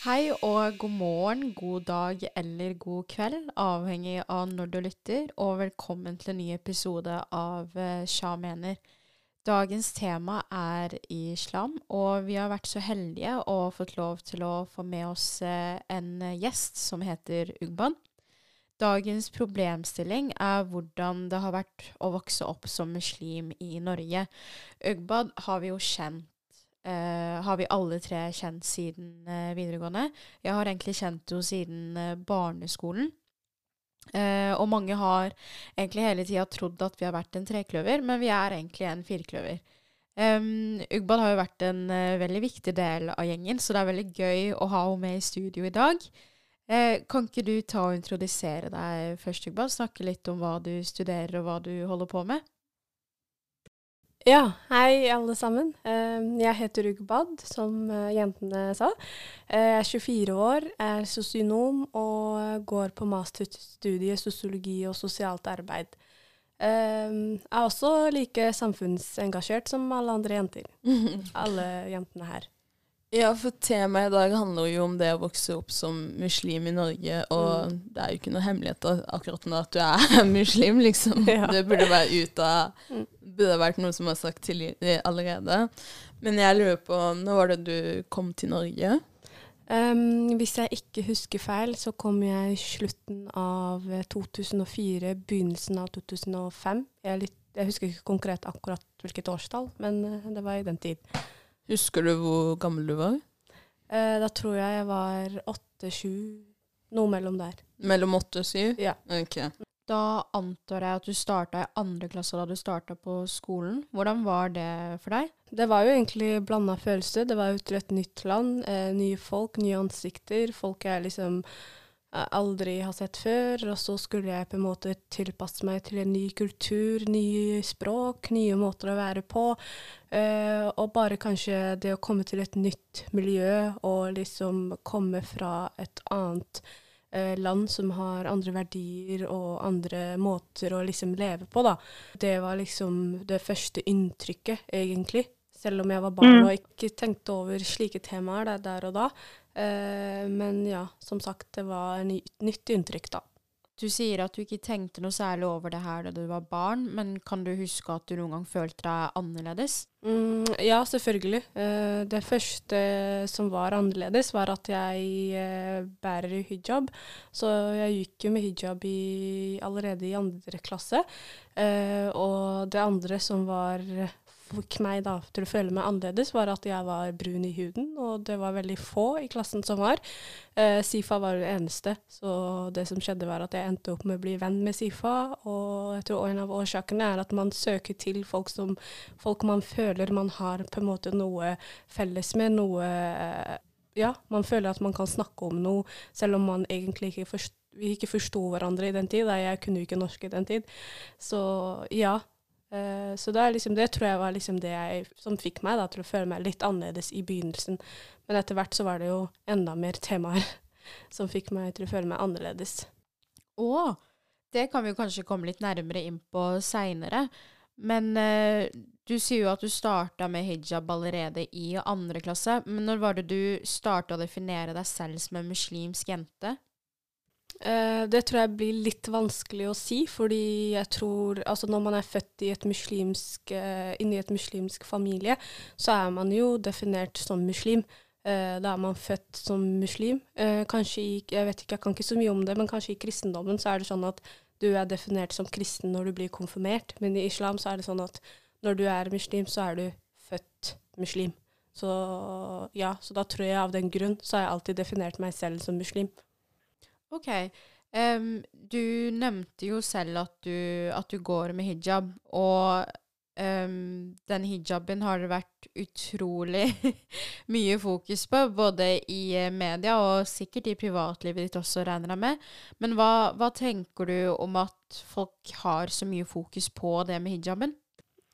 Hei og god morgen, god dag eller god kveld, avhengig av når du lytter, og velkommen til en ny episode av eh, Sja mener. Dagens tema er islam, og vi har vært så heldige og fått lov til å få med oss eh, en gjest som heter Ugban. Dagens problemstilling er hvordan det har vært å vokse opp som muslim i Norge. Ugbad har vi jo kjent Uh, har vi alle tre kjent siden uh, videregående. Jeg har egentlig kjent henne siden uh, barneskolen. og mange har egentlig hele tida trodd at vi har vært en trekløver, men vi er egentlig en firkløver. Um, Ugbad har jo vært en veldig viktig del av gjengen, så det er veldig gøy å ha henne med i studio i dag. kan ikke du ta og introdusere deg først, Ugbad? Snakke litt om hva du studerer og hva du holder på med? Ja, hei alle sammen. Ehm, jeg heter Ugbad, som eh, jentene sa. Jeg er 24 år, er sosionom og går på masterstudiet sosiologi og sosialt arbeid. Ehm, jeg er også like samfunnsengasjert som alle andre jenter. Alle jentene her. Ja, for temaet i dag handler jo om det å vokse opp som muslim i Norge, og mm. det er jo ikke noe hemmelighet akkurat nå at du er muslim, liksom. Ja. Det burde være ut av mm. Burde vært noe som er sagt til allerede. Men jeg lurer på, når var det du kom til Norge? Um, hvis jeg ikke husker feil, så kom jeg i slutten av 2004, begynnelsen av 2005. Jeg, litt, jeg husker ikke konkret akkurat hvilket årstall, men uh, det var i den tid. Husker du hvor gammel du var? Eh, da tror jeg jeg var åtte-sju. Noe mellom der. Mellom åtte og syv? Ja. Ok. Da antar jeg at du starta i andre klasse da du starta på skolen. Hvordan var det for deg? Det var jo egentlig blanda følelser. Det var jo til et nytt land, eh, nye folk, nye ansikter. Folk jeg liksom aldri har sett før. Og så skulle jeg på en måte tilpasse meg til en ny kultur, nye språk, nye måter å være på. Uh, og bare kanskje det å komme til et nytt miljø og liksom komme fra et annet uh, land som har andre verdier og andre måter å liksom leve på, da. Det var liksom det første inntrykket, egentlig. Selv om jeg var barn mm. og ikke tenkte over slike temaer der og da. Eh, men ja, som sagt, det var et nytt inntrykk, da. Du sier at du ikke tenkte noe særlig over det her da du var barn, men kan du huske at du noen gang følte deg annerledes? Mm, ja, selvfølgelig. Eh, det første som var annerledes, var at jeg eh, bærer hijab. Så jeg gikk jo med hijab i, allerede i andre klasse. Og det andre som var fikk meg da til å føle meg annerledes, var at jeg var brun i huden, og det var veldig få i klassen som var. Eh, Sifa var det eneste, så det som skjedde var at jeg endte opp med å bli venn med Sifa, og jeg tror en av årsakene er at man søker til folk som folk man føler man har på en måte noe felles med, noe eh, Ja, man føler at man kan snakke om noe, selv om man egentlig ikke forstår vi ikke forsto hverandre i den tid. Jeg kunne ikke norsk i den tid. Så ja, Uh, så det, liksom, det, tror jeg var liksom det jeg, som fikk meg da, til å føle meg litt annerledes i begynnelsen. Men etter hvert så var det jo enda mer temaer som fikk meg til å føle meg annerledes. Å, det kan vi kanskje komme litt nærmere inn på seinere. Men uh, du sier jo at du starta med hijab allerede i andre klasse. Men når var det du starta å definere deg selv som en muslimsk jente? Uh, det tror jeg blir litt vanskelig å si, fordi jeg tror Altså når man er født i et muslimsk, uh, inni et muslimsk familie, så er man jo definert som muslim. Uh, da er man født som muslim. kanskje i Jeg vet ikke, jeg kan ikke så mye om det, men kanskje i kristendommen så er det sånn at du er definert som kristen når du blir konfirmert, men i islam så er det sånn at når du er muslim, så er du født muslim. Så ja, så da tror jeg av den grunn så har jeg alltid definert meg selv som muslim. OK. Um, du nevnte jo selv at du, at du, går med hijab, og um, den hijaben har det vært utrolig mye fokus på, både i eh, media og sikkert i privatlivet ditt også, regner jeg med. Men hva, hva tenker du om at folk har så mye fokus på det med hijaben?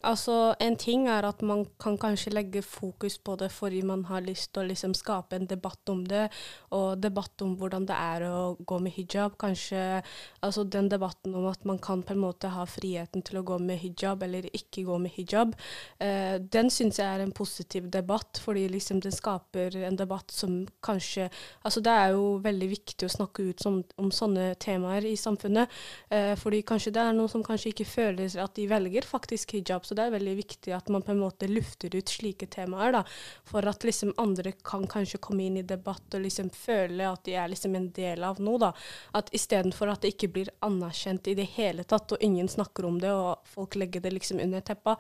Altså, En ting er at man kan kanskje legge fokus på det fordi man har lyst til å liksom skape en debatt om det, og debatt om hvordan det er å gå med hijab. Kanskje altså den debatten om at man kan på en måte ha friheten til å gå med hijab eller ikke gå med hijab, eh, den syns jeg er en positiv debatt, fordi liksom den skaper en debatt som kanskje Altså det er jo veldig viktig å snakke ut som, om sånne temaer i samfunnet, eh, fordi kanskje det er noen som kanskje ikke føler at de velger faktisk hijab. Så det er veldig viktig at man på en måte lufter ut slike temaer, da, for at liksom andre kan kanskje komme inn i debatt og liksom føle at de er liksom en del av noe. da. At Istedenfor at det ikke blir anerkjent i det hele tatt, og ingen snakker om det, og folk legger det liksom under teppa,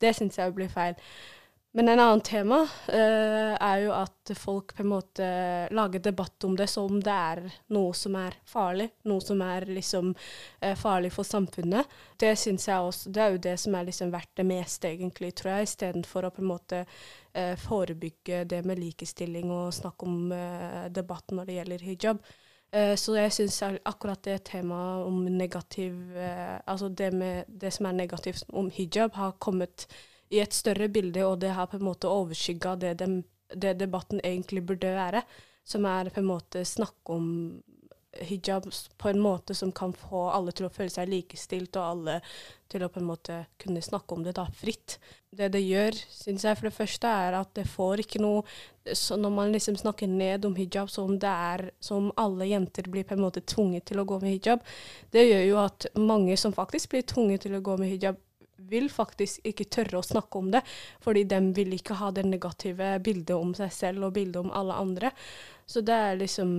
det syns jeg blir feil. Men en annen tema uh, er jo at folk på en måte lager debatt om det som det er noe som er farlig, noe som er liksom uh, farlig for samfunnet. Det syns jeg også, det er jo det som er liksom verdt det meste, egentlig, tror jeg, istedenfor å på en måte uh, forebygge det med likestilling og snakke om debatten når det gjelder hijab. så jeg syns akkurat det temaet om negativ Altså det, med, det som er negativt om hijab, har kommet i et større bilde, og det har på en måte overskygga det, de, det, debatten egentlig burde være, som er på en måte snakke om hijab på en måte som kan få alle til å føle seg likestilt, og alle til å på en måte kunne snakke om det da fritt. Det det gjør, syns jeg for det første, er at det får ikke noe så Når man liksom snakker ned om hijab som det er som alle jenter blir på en måte tvunget til å gå med hijab, det gjør jo at mange som faktisk blir tvunget til å gå med hijab, vil faktisk ikke tørre å snakke om det, fordi de vil ikke ha det negative bildet om seg selv og bildet om alle andre. Så det er liksom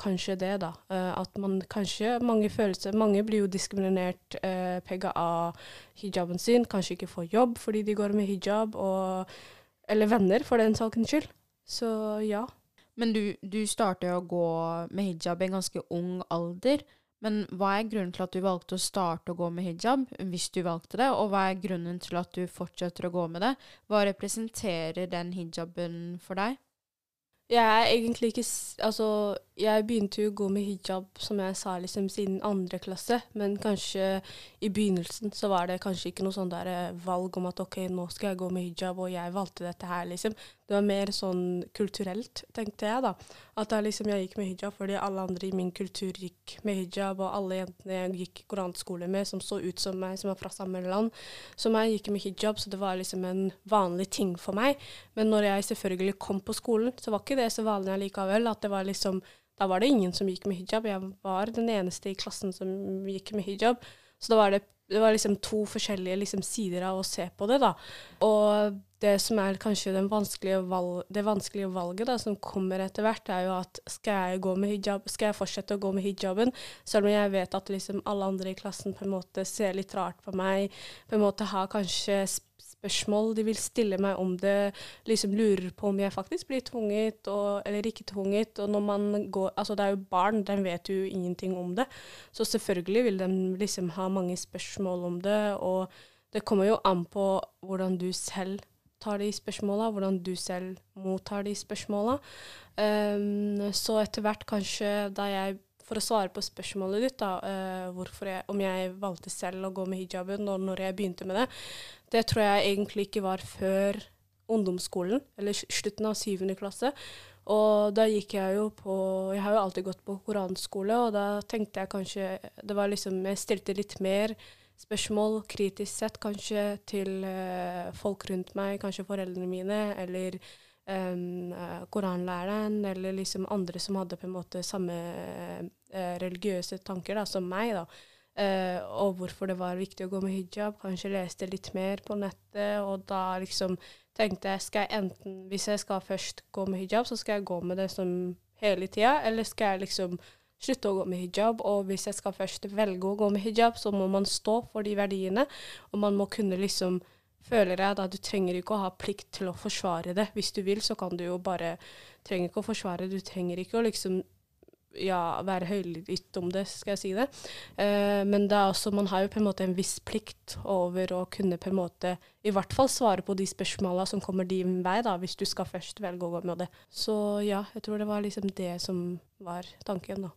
kanskje det, da. Uh, at man kanskje Mange følelser Mange blir jo diskriminert eh, pga. hijaben sin, kanskje ikke får jobb fordi de går med hijab, og, eller venner, for den sakens skyld. Så ja. Men du, du startet å gå med hijab i en ganske ung alder. Men hva er grunnen til at du valgte å starte å gå med hijab, hvis du valgte det, og hva er grunnen til at du fortsetter å gå med det? Hva representerer den hijaben for deg? Jeg er egentlig ikke Altså, jeg begynte jo å gå med hijab, som jeg sa, liksom siden andre klasse. Men kanskje i begynnelsen så var det kanskje ikke noe sånn der eh, valg om at OK, nå skal jeg gå med hijab, og jeg valgte dette her, liksom. Det var mer sånn kulturelt, tenkte jeg, da. At jeg, liksom jeg gikk med hijab fordi alle andre i min kultur gikk med hijab, og alle jentene jeg gikk koranskole med som så ut som meg, som var fra samme land som meg, gikk med hijab, så det var liksom en vanlig ting for meg. Men når jeg selvfølgelig kom på skolen, så var ikke det så vanlig allikevel. At det var liksom Da var det ingen som gikk med hijab. Jeg var den eneste i klassen som gikk med hijab. Så da var det det var liksom to forskjellige liksom, sider av å se på det. da. Og det som er kanskje vanskelige valg, det vanskelige valget da, som kommer etter hvert, er jo at skal jeg, hijab, skal jeg fortsette å gå med hijaben, selv om jeg vet at liksom alle andre i klassen på en måte ser litt rart på meg, på en måte har kanskje spørsmål de vil stille meg om det, liksom lurer på om jeg faktisk blir tvunget og, eller ikke tvunget. Og når man går Altså, det er jo barn, de vet jo ingenting om det. Så selvfølgelig vil de liksom ha mange spørsmål om det, og det kommer jo an på hvordan du selv tar de spørsmåla, hvordan du selv mottar de spørsmåla. Um, så etter hvert, kanskje da jeg for å svare på spørsmålet ditt, da, uh, jeg, om jeg valgte selv å gå med hijaben og når jeg begynte med det, det tror jeg egentlig ikke var før ungdomsskolen, eller slutten av syvende klasse. Og da gikk jeg jo på Jeg har jo alltid gått på koranskole, og da tenkte jeg kanskje Det var liksom Jeg stilte litt mer spørsmål, kritisk sett, kanskje, til uh, folk rundt meg, kanskje foreldrene mine, eller um, koranlæreren, eller liksom andre som hadde på en måte samme uh, religiøse tanker da, som meg. da. Uh, og hvorfor det var viktig å gå med hijab. Kanskje leste litt mer på nettet, og da liksom tenkte jeg skal jeg enten, hvis jeg skal først gå med hijab, så skal jeg gå med det som hele tida, eller skal jeg liksom slutte å gå med hijab. Og hvis jeg skal først velge å gå med hijab, så må man stå for de verdiene, og man må kunne liksom føler jeg da du trenger ikke å ha plikt til å forsvare det. Hvis du vil, så kan du jo bare Trenger ikke å forsvare, du trenger ikke å liksom ja, være høylytt om det, skal jeg si det. Eh, men det er også, man har jo på en måte en viss plikt over å kunne på en måte i hvert fall svare på de spørsmåla som kommer din vei, da, hvis du skal først velge å gå med det. Så ja, jeg tror det var liksom det som var tanken, da.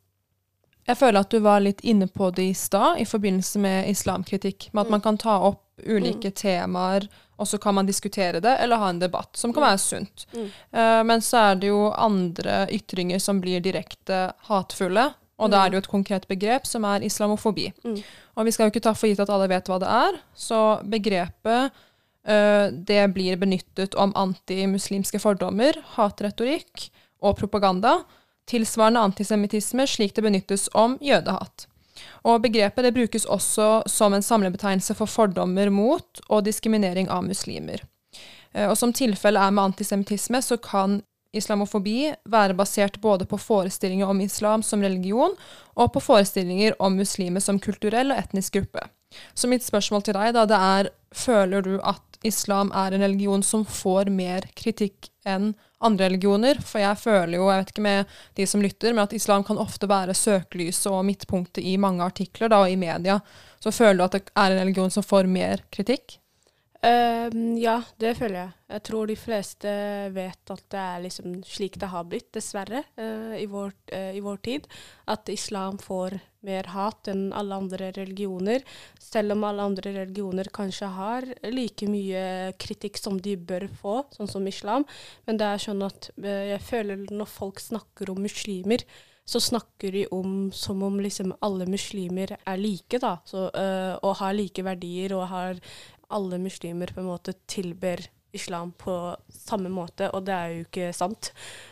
Jeg føler at du var litt inne på det i stad, i forbindelse med islamkritikk. Med at mm. man kan ta opp ulike mm. temaer, og så kan man diskutere det eller ha en debatt, som kan være sunt. Mm. Uh, men så er det jo andre ytringer som blir direkte hatefulle, og mm. da er det jo et konkret begrep som er islamofobi. Mm. Og vi skal jo ikke ta for gitt at alle vet hva det er, så begrepet uh, det blir benyttet om antimuslimske fordommer, hatretorikk og propaganda, tilsvarende antisemittisme slik det benyttes om jødehat. Og begrepet det brukes også som en samlebetegnelse for fordommer mot og diskriminering av muslimer. Eh, og som tilfellet er med antisemittisme, så kan islamofobi være basert både på forestillinger om islam som religion, og på forestillinger om muslimer som kulturell og etnisk gruppe. Så mitt spørsmål til deg da, det er føler du at islam er en religion som får mer kritikk enn andre religioner? For jeg føler jo, jeg vet ikke med de som lytter, men at islam kan ofte være søkelyset og midtpunktet i mange artikler da, og i media. Så føler du at det er en religion som får mer kritikk? Uh, ja, det føler jeg. Jeg tror de fleste vet at det er liksom slik det har blitt, dessverre, uh, i, vår, uh, i, vår, tid. At islam får mer hat enn alle andre religioner. Selv om alle andre religioner kanskje har like mye kritikk som de bør få, sånn som islam. Men det er sånn at uh, jeg føler når folk snakker om muslimer, så snakker de om som om liksom alle muslimer er like, da. Så, og har like verdier og har alle muslimer på en måte tilber islam på samme måte, og det er jo ikke sant.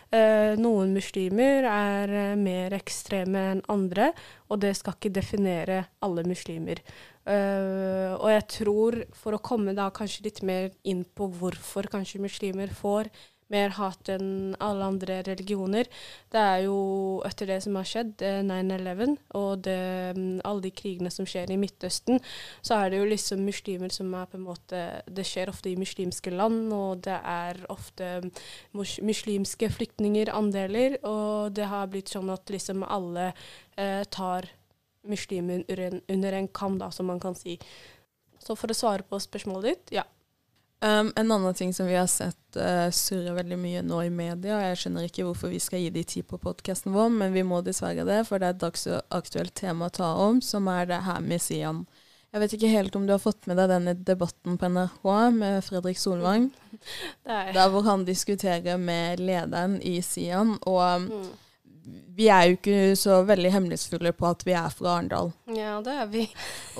Eh, noen muslimer er eh, mer ekstreme enn andre, og det skal ikke definere alle muslimer. Eh, og jeg tror, for å komme da kanskje litt mer inn på hvorfor kanskje muslimer får mer hat enn alle andre religioner. Det er jo etter det som har skjedd, 9-11, og det, mm, alle de krigene som skjer i Midtøsten, så er det jo liksom muslimer som er på en måte Det skjer ofte i muslimske land, og det er ofte muslimske flyktninger andeler, og det har blitt sånn at liksom alle eh, tar muslimer under en, under en kam, da, som man kan si. Så for å svare på spørsmålet ditt, ja. Um, en annen ting som vi har sett uh, surre veldig mye nå i media, og jeg skjønner ikke hvorfor vi skal gi de tid på podkasten vår, men vi må dessverre det, for det er et dagsaktuelt tema å ta om, som er det her med Sian. Jeg vet ikke helt om du har fått med deg denne debatten på NRK med Fredrik Solvang? Der hvor han diskuterer med lederen i Sian. og mm vi er jo ikke så veldig hemmelighetsfulle på at vi er fra Arendal. Ja, det er vi.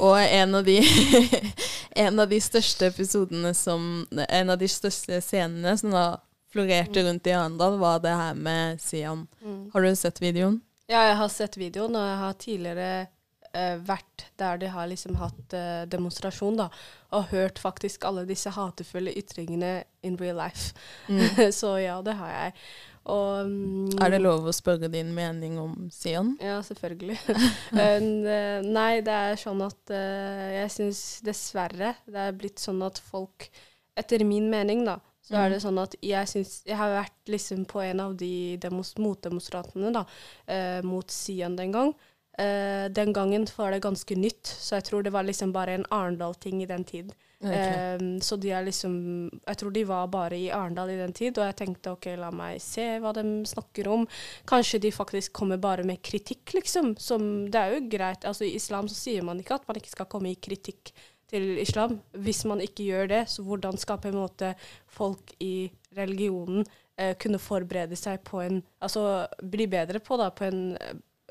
Og en av, de, en av de største episodene som En av de største scenene som da florerte mm. rundt i Arendal, var det her med Sian. Mm. Har du sett videoen? Ja, jeg har sett videoen, og jeg har tidligere uh, vært der de har liksom hatt uh, demonstrasjon, da, og hørt faktisk alle disse hatefulle ytringene in real life. Mm. så ja, det har jeg. Og, um, er det lov å spørre din mening om Sion? Ja, selvfølgelig. Uh, nei, det er sånn at uh, jeg syns dessverre det er blitt sånn at folk Etter min mening, da, så mm. er det sånn at jeg syns Jeg har vært liksom på en av de motdemonstrantene da, uh, mot Sion den gang. Uh, den gangen var det ganske nytt, så jeg tror det var liksom bare en Arendal-ting i den tid. Um, så de er liksom Jeg tror de var bare i Arendal i den tid, og jeg tenkte OK, la meg se hva de snakker om. Kanskje de faktisk kommer bare med kritikk, liksom. Som Det er jo greit. Altså I islam så sier man ikke at man ikke skal komme i kritikk til islam. Hvis man ikke gjør det, så hvordan skal på en måte folk i religionen uh, kunne forberede seg på en Altså bli bedre på, da, på en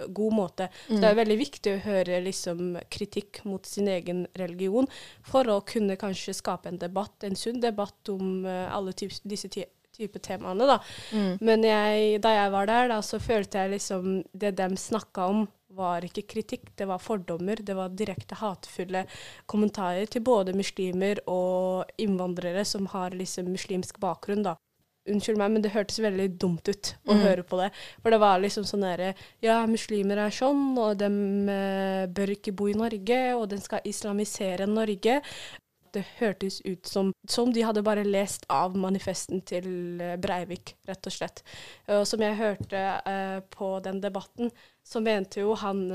god måte. Så det er mm. veldig viktig å høre liksom, kritikk mot sin egen religion for å kunne kanskje skape en debatt, en sunn debatt om uh, alle typ, disse type temaene. Da. Mm. Men jeg, da jeg var der, da, så følte jeg liksom det de snakka om, var ikke kritikk, det var fordommer. Det var direkte hatefulle kommentarer til både muslimer og innvandrere som har liksom muslimsk bakgrunn. da. Unnskyld meg, men det hørtes veldig dumt ut å mm. høre på det. For det var liksom sånn derre Ja, muslimer er sånn, og de eh, bør ikke bo i Norge, og den skal islamisere Norge. Det hørtes ut som, som de hadde bare lest av manifesten til uh, Breivik, rett og slett. Og som jeg hørte eh, på den debatten, så mente jo han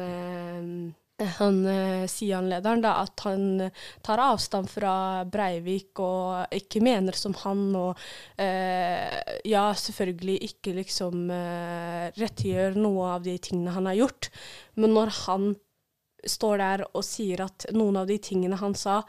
han eh, Sian-lederen at han tar avstand fra Breivik og ikke mener som han, og eh, ja, selvfølgelig ikke liksom eh, rettiggjør noe av de tingene han har gjort. Men når han står der og sier at noen av de tingene han sa,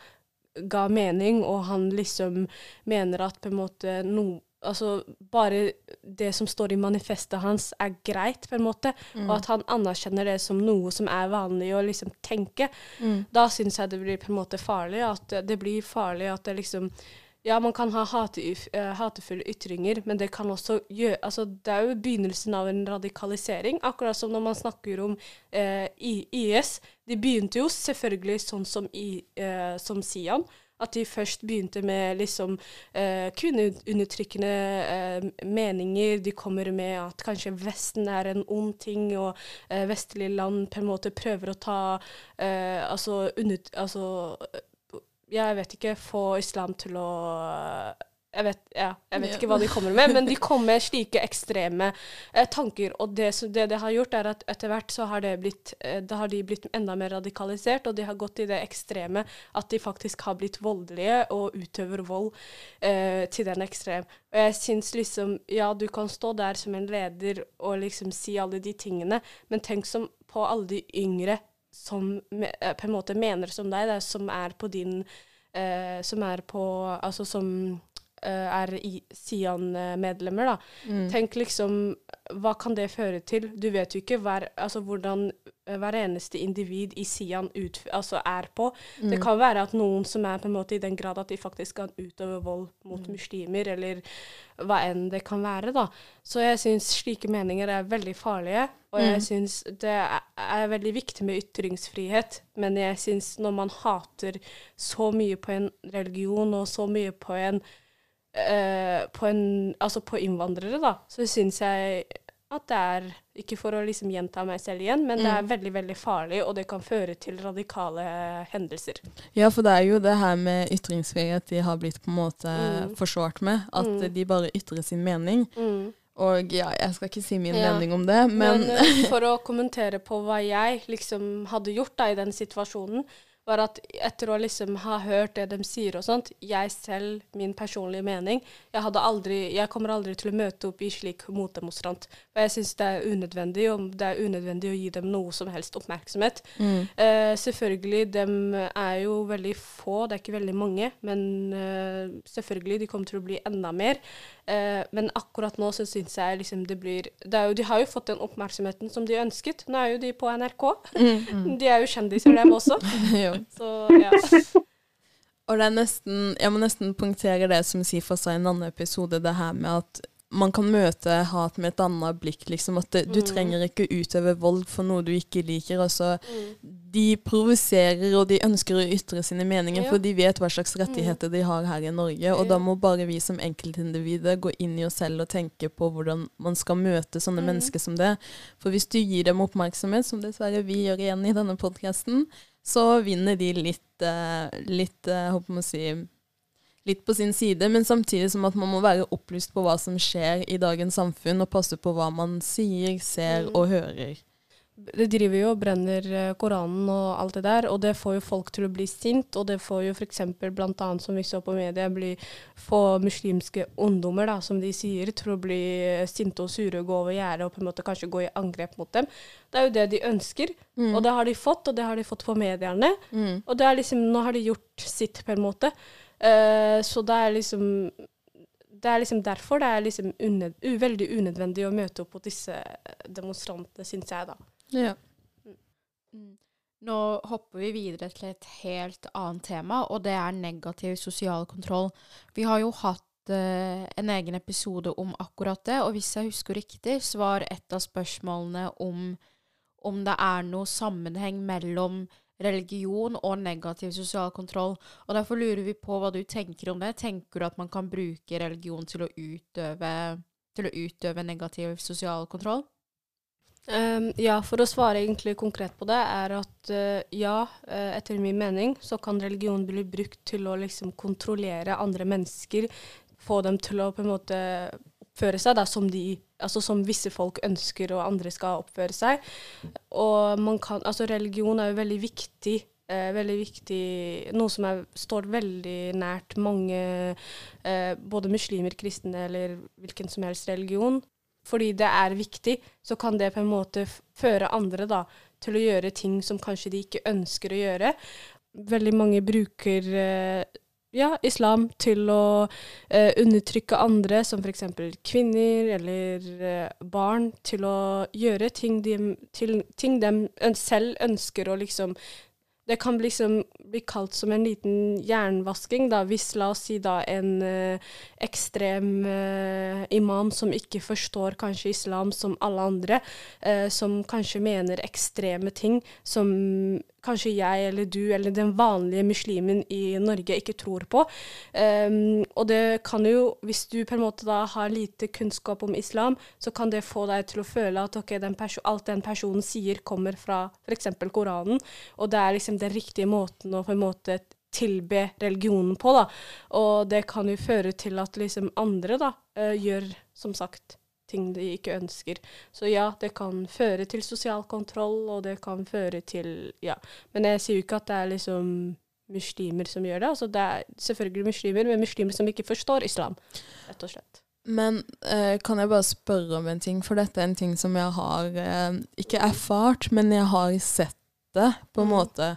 ga mening, og han liksom mener at på en måte no, Altså bare det som står i manifestet hans, er greit, på en måte, mm. og at han anerkjenner det som noe som er vanlig å liksom tenke, mm. da syns jeg det blir på en måte farlig. At det blir farlig at det liksom ja, man kan ha hate, uh, hatefulle ytringer, men det kan også gjøre altså, Det er jo begynnelsen av en radikalisering. Akkurat som når man snakker om uh, IS. De begynte jo selvfølgelig sånn som, i, uh, som Sian. At de først begynte med liksom kvinneundertrykkende meninger. De kommer med at kanskje Vesten er en ond ting, og vestlige land på en måte prøver å ta altså, under, altså jeg vet ikke, få islam til å jeg vet, ja, jeg vet, ikke hva de kommer med, men de kommer med slike ekstreme eh, tanker. Og det, det, det har gjort, er at etter hvert så har, det blitt, eh, har de blitt enda mer radikalisert, og de har gått i det ekstreme at de faktisk har blitt voldelige og utøver vold eh, til den ekstrem. Og jeg syns liksom Ja, du kan stå der som en leder og liksom si alle de tingene, men tenk som på alle de yngre som eh, på en måte mener som deg, der, som er på din eh, Som er på Altså som er Sian-medlemmer, da. Mm. Tenk liksom Hva kan det føre til? Du vet jo ikke hver, altså, hvordan Eh, hver eneste individ i Sian ut, altså er på. Mm. Det kan være at noen som er på en måte i den grad at de faktisk kan utøve vold mot mm. muslimer, eller hva enn det kan være. da. Så jeg syns slike meninger er veldig farlige. Og mm. jeg syns det er, er, veldig viktig med ytringsfrihet, men jeg syns når man hater så mye på en religion og så mye på en, uh, på en Altså på innvandrere, da, så syns jeg at det er Ikke for å liksom gjenta meg selv igjen, men mm. det er mm. veldig veldig farlig, og det kan føre til radikale hendelser. Ja, for det er jo det her med ytringsfrihet de har blitt på en måte mm. forsvart med. At mm. de bare ytrer sin mening. Mm. Og ja, jeg skal ikke si min ja. mening om det, men, men eh, For å kommentere på hva jeg liksom hadde gjort da i den situasjonen, var at etter å liksom ha hørt det de sier og sånt, jeg selv, min personlige mening, jeg, aldri, jeg kommer aldri til å møte opp i slik motdemonstrant. Og jeg syns det er unødvendig, og det er unødvendig å gi dem noe som helst oppmerksomhet. Mm. Uh, selvfølgelig, de er jo veldig få, det er ikke veldig mange, men uh, selvfølgelig, de kommer til å bli enda mer. Uh, men akkurat nå så syns jeg liksom det blir det jo, De har jo fått den oppmerksomheten som de ønsket. Nå er jo de på NRK. Mm, mm. De er jo kjendiser, dem også. så ja. Og det er nesten Jeg må nesten punktere det som sier seg i en annen episode, det her med at man kan møte hat med et annet blikk. liksom, at det, Du mm. trenger ikke utøve vold for noe du ikke liker. altså, mm. De provoserer, og de ønsker å ytre sine meninger, ja. for de vet hva slags rettigheter mm. de har her i Norge. Og ja. da må bare vi som enkeltindivider gå inn i oss selv og tenke på hvordan man skal møte sånne mm. mennesker som det. For hvis du gir dem oppmerksomhet, som dessverre vi gjør igjen i denne podkasten, så vinner de litt, uh, litt å si, litt på sin side, men samtidig som at man må være opplyst på hva som skjer i dagens samfunn, og passe på hva man sier, ser mm. og hører. Det driver jo og brenner eh, Koranen og alt det der, og det får jo folk til å bli sint. Og det får jo f.eks. bl.a. som vi så på media, bli, få muslimske ungdommer, da, som de sier, til å bli sinte og sure og gå over gjerdet og på en måte kanskje gå i angrep mot dem. Det er jo det de ønsker, mm. og det har de fått, og det har de fått på mediene. Mm. Og det er liksom, nå har de gjort sitt, på en måte. Uh, så det er liksom det er liksom derfor det er liksom unød, veldig unødvendig å møte opp på disse demonstrantene, syns jeg, da. Ja. Mm. mm. Nå hopper vi videre til et helt annet tema, og det er negativ sosial kontroll. Vi har jo hatt uh, en egen episode om akkurat det, og hvis jeg husker riktig, så var et av spørsmålene om, om det er noe sammenheng mellom religion og negativ sosial kontroll. Og Derfor lurer vi på hva du tenker om det. Tenker du at man kan bruke religion til å utøve, til å utøve negativ sosial kontroll? Um, ja, for å svare egentlig konkret på det, er at uh, ja, uh, etter min mening så kan religion bli brukt til å liksom kontrollere andre mennesker. Få dem til å på en måte oppføre seg da, som, de, altså, som visse folk ønsker og andre skal oppføre seg. Og man kan, altså religion er jo veldig viktig. Eh, veldig viktig, Noe som er, står veldig nært mange, eh, både muslimer, kristne eller hvilken som helst religion. Fordi det er viktig, så kan det på en måte føre andre da, til å gjøre ting som kanskje de ikke ønsker å gjøre. veldig mange bruker eh, ja, islam til å eh, undertrykke andre, som f.eks. kvinner eller eh, barn, til å gjøre ting de, ting de selv ønsker å liksom det kan liksom bli kalt som en liten jernvasking, da, hvis la oss si da en eh, ekstrem eh, imam som ikke forstår kanskje islam som alle andre, eh, som kanskje mener ekstreme ting som kanskje jeg eller du eller den vanlige muslimen i Norge ikke tror på. Um, og det kan jo, hvis du på en måte da har lite kunnskap om islam, så kan det få deg til å føle at okay, den alt den personen sier, kommer fra f.eks. Koranen, og det er liksom den riktige måten å på en måte tilbe religionen på, da. Og det kan jo føre til at liksom andre da uh, gjør, som sagt, ting de ikke ønsker. Så ja, det kan føre til sosial kontroll, og det kan føre til Ja. Men jeg sier jo ikke at det er liksom muslimer som gjør det. Altså det er selvfølgelig muslimer, men muslimer som ikke forstår islam, rett og slett. Men eh, kan jeg bare spørre om en ting, for dette er en ting som jeg har eh, ikke erfart, men jeg har sett det, på en mm. måte.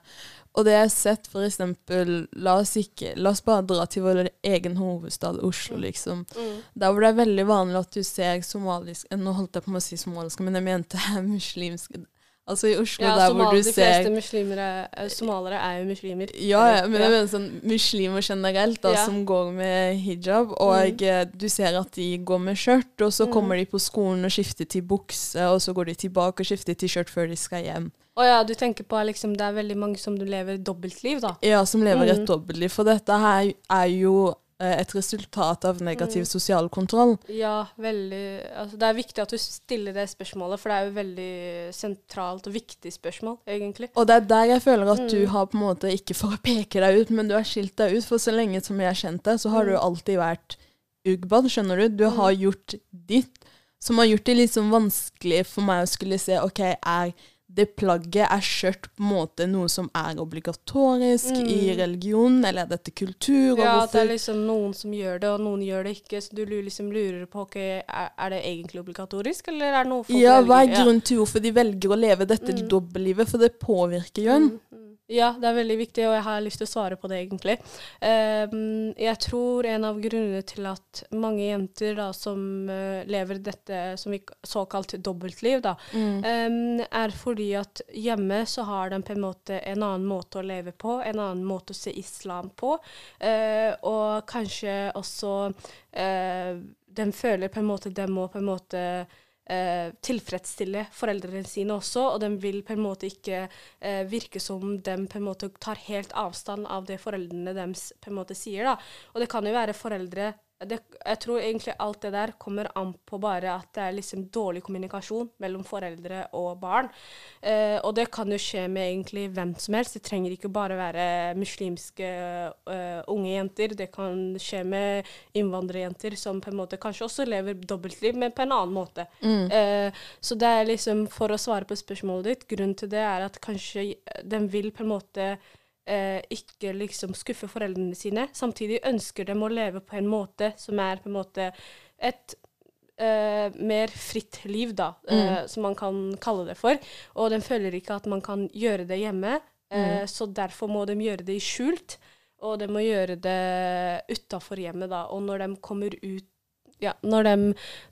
Og det jeg har sett, for eksempel La oss ikke La oss bare dra til vår egen hovedstad, Oslo, mm. liksom. Mm. Der hvor det er veldig vanlig at du ser somalisk Nå holdt jeg på med å si somalisk, men jeg mente muslimsk Altså i Oslo, ja, der hvor du ser De fleste muslimer er, somalere er jo muslimer. Ja, ja men jeg mener sånn muslimer generelt, da, ja. som går med hijab. Og mm. Eh, du ser at de går med skjørt, og så mm. kommer de på skolen og skifter til bukse, og så går de tilbake og skifter til skjørt før de skal hjem. Å ja, du tenker på liksom, det er veldig mange som lever dobbeltliv, da? Ja, som lever mm. et dobbeltliv. For dette her er jo eh, et resultat av negativ mm. sosial kontroll. Ja, veldig altså, Det er viktig at du stiller det spørsmålet, for det er jo veldig sentralt og viktig spørsmål, egentlig. Og det er der jeg føler at mm. du har på en måte, ikke for å peke deg ut, men du har skilt deg ut. For så lenge som jeg har kjent deg, så har mm. du alltid vært ugbad, skjønner du. Du har mm. gjort ditt, som har gjort det litt sånn vanskelig for meg å skulle se OK, er det plagget er skjørt på en måte noe som er obligatorisk mm. i religion, eller er dette kultur? ja, hvorfor? det er liksom noen som gjør det, og noen gjør det ikke. Så du liksom lurer på okay, er, det egentlig obligatorisk, eller er det noe folk ja, velger? Hva er grunnen til hvorfor de velger å leve dette mm. dobbeltlivet? For det påvirker jo en. Mm. Ja, det er veldig viktig, og jeg har lyst til å svare på det, egentlig. Um, jeg tror en av grunnene til at mange jenter da, som uh, lever dette som vi såkalt dobbeltliv, da, mm. um, er fordi at hjemme så har de på en måte en annen måte å leve på, en annen måte å se islam på, uh, og kanskje også uh, de føler på en måte de må på en måte eh, tilfredsstille foreldrene sine også, og de vil på en måte ikke eh, virke som de på en måte tar helt avstand av det foreldrene deres på en måte sier. da. Og det kan jo være foreldre det, jeg tror egentlig alt det der kommer an på bare at det er liksom dårlig kommunikasjon mellom foreldre og barn. Eh, og det kan jo skje med egentlig hvem som helst. Det trenger ikke bare være muslimske uh, unge jenter. Det kan skje med innvandrerjenter som på en måte kanskje også lever dobbeltliv, men på en annen måte. Mm. Eh, så det er liksom, for å svare på spørsmålet ditt, grunnen til det er at kanskje den vil på en måte eh, ikke liksom skuffe foreldrene sine. Samtidig ønsker de å leve på en måte som er på en måte et eh, mer fritt liv, da, mm. eh, som man kan kalle det for. Og de føler ikke at man kan gjøre det hjemme, eh, mm. så derfor må de gjøre det i skjult. Og de må gjøre det utafor hjemmet, da. Og når de kommer ut ja, når de,